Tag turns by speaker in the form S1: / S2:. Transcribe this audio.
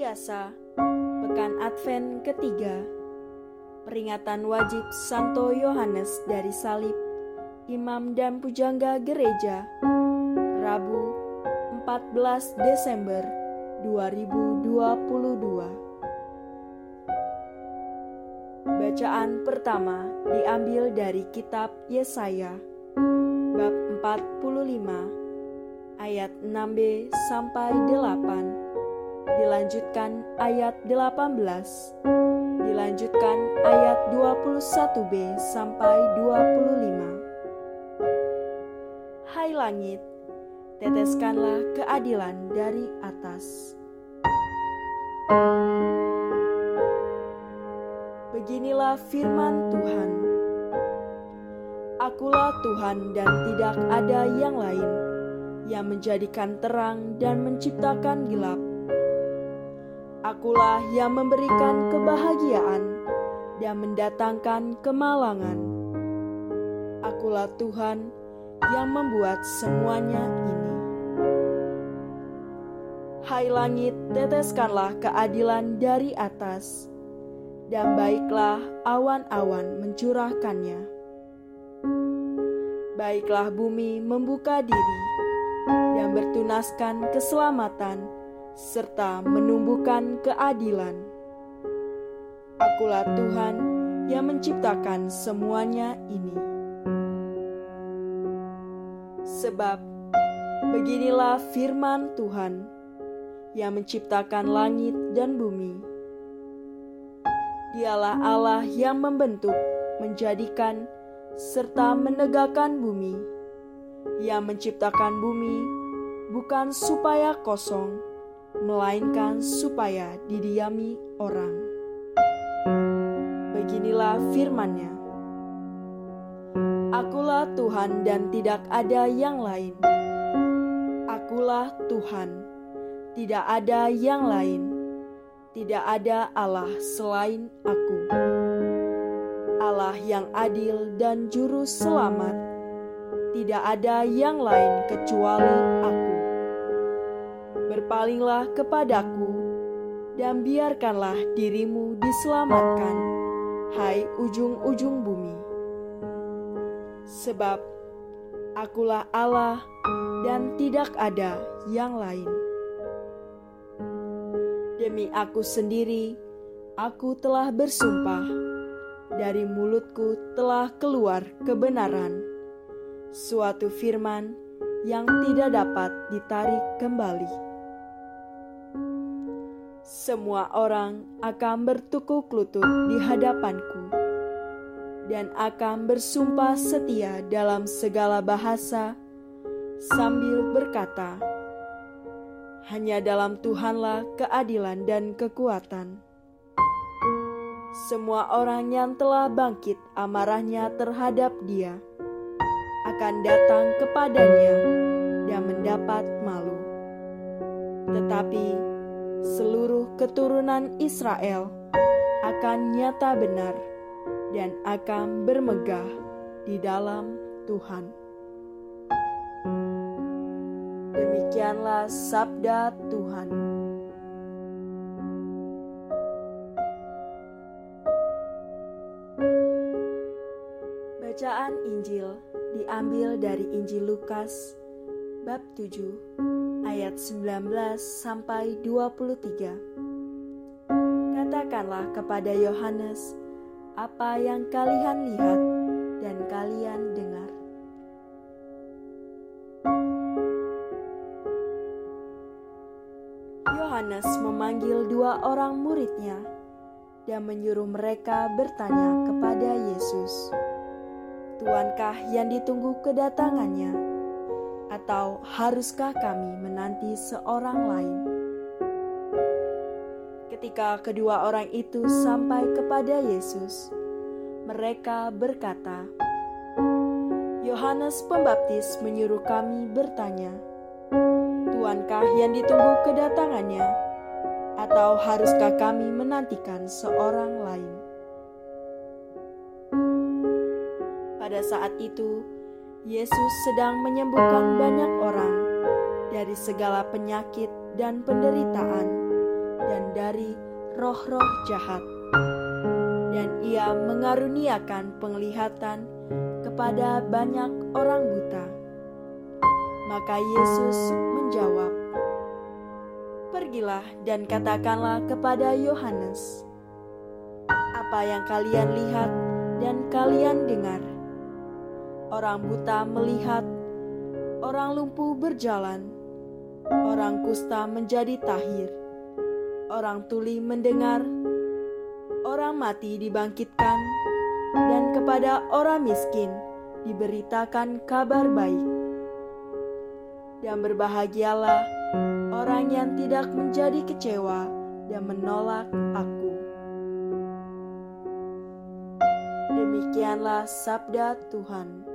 S1: biasa, Pekan Advent ketiga, peringatan wajib Santo Yohanes dari salib, imam dan pujangga gereja, Rabu 14 Desember 2022. Bacaan pertama diambil dari kitab Yesaya, bab 45, ayat 6b sampai 8 dilanjutkan ayat 18, dilanjutkan ayat 21b sampai 25. Hai langit, teteskanlah keadilan dari atas. Beginilah firman Tuhan. Akulah Tuhan dan tidak ada yang lain yang menjadikan terang dan menciptakan gelap Akulah yang memberikan kebahagiaan dan mendatangkan kemalangan. Akulah Tuhan yang membuat semuanya ini. Hai langit, teteskanlah keadilan dari atas, dan baiklah awan-awan mencurahkannya. Baiklah bumi membuka diri dan bertunaskan keselamatan serta menumbuhkan keadilan. Akulah Tuhan yang menciptakan semuanya ini. Sebab beginilah firman Tuhan yang menciptakan langit dan bumi. Dialah Allah yang membentuk, menjadikan, serta menegakkan bumi, yang menciptakan bumi bukan supaya kosong, melainkan supaya didiami orang. Beginilah firman-Nya. Akulah Tuhan dan tidak ada yang lain. Akulah Tuhan, tidak ada yang lain. Tidak ada Allah selain aku. Allah yang adil dan juru selamat. Tidak ada yang lain kecuali aku berpalinglah kepadaku, dan biarkanlah dirimu diselamatkan, hai ujung-ujung bumi. Sebab akulah Allah dan tidak ada yang lain. Demi aku sendiri, aku telah bersumpah, dari mulutku telah keluar kebenaran, suatu firman yang tidak dapat ditarik kembali semua orang akan bertukuk lutut di hadapanku dan akan bersumpah setia dalam segala bahasa sambil berkata, "Hanya dalam Tuhanlah keadilan dan kekuatan." Semua orang yang telah bangkit amarahnya terhadap Dia akan datang kepadanya dan mendapat malu. Tetapi seluruh keturunan Israel akan nyata benar dan akan bermegah di dalam Tuhan. Demikianlah sabda Tuhan. Bacaan Injil diambil dari Injil Lukas bab 7 ayat 19 sampai 23. Katakanlah kepada Yohanes apa yang kalian lihat dan kalian dengar. Yohanes memanggil dua orang muridnya dan menyuruh mereka bertanya kepada Yesus, "Tuankah yang ditunggu kedatangannya?" Atau haruskah kami menanti seorang lain? Ketika kedua orang itu sampai kepada Yesus, mereka berkata, "Yohanes Pembaptis menyuruh kami bertanya, Tuankah yang ditunggu kedatangannya, atau haruskah kami menantikan seorang lain?" Pada saat itu, Yesus sedang menyembuhkan banyak orang dari segala penyakit dan penderitaan, dan dari roh-roh jahat. Dan ia mengaruniakan penglihatan kepada banyak orang buta. Maka Yesus menjawab, "Pergilah dan katakanlah kepada Yohanes apa yang kalian lihat dan kalian dengar. Orang buta melihat, orang lumpuh berjalan, orang kusta menjadi tahir, orang tuli mendengar, orang mati dibangkitkan, dan kepada orang miskin diberitakan kabar baik. Dan berbahagialah orang yang tidak menjadi kecewa dan menolak aku. Demikianlah sabda Tuhan.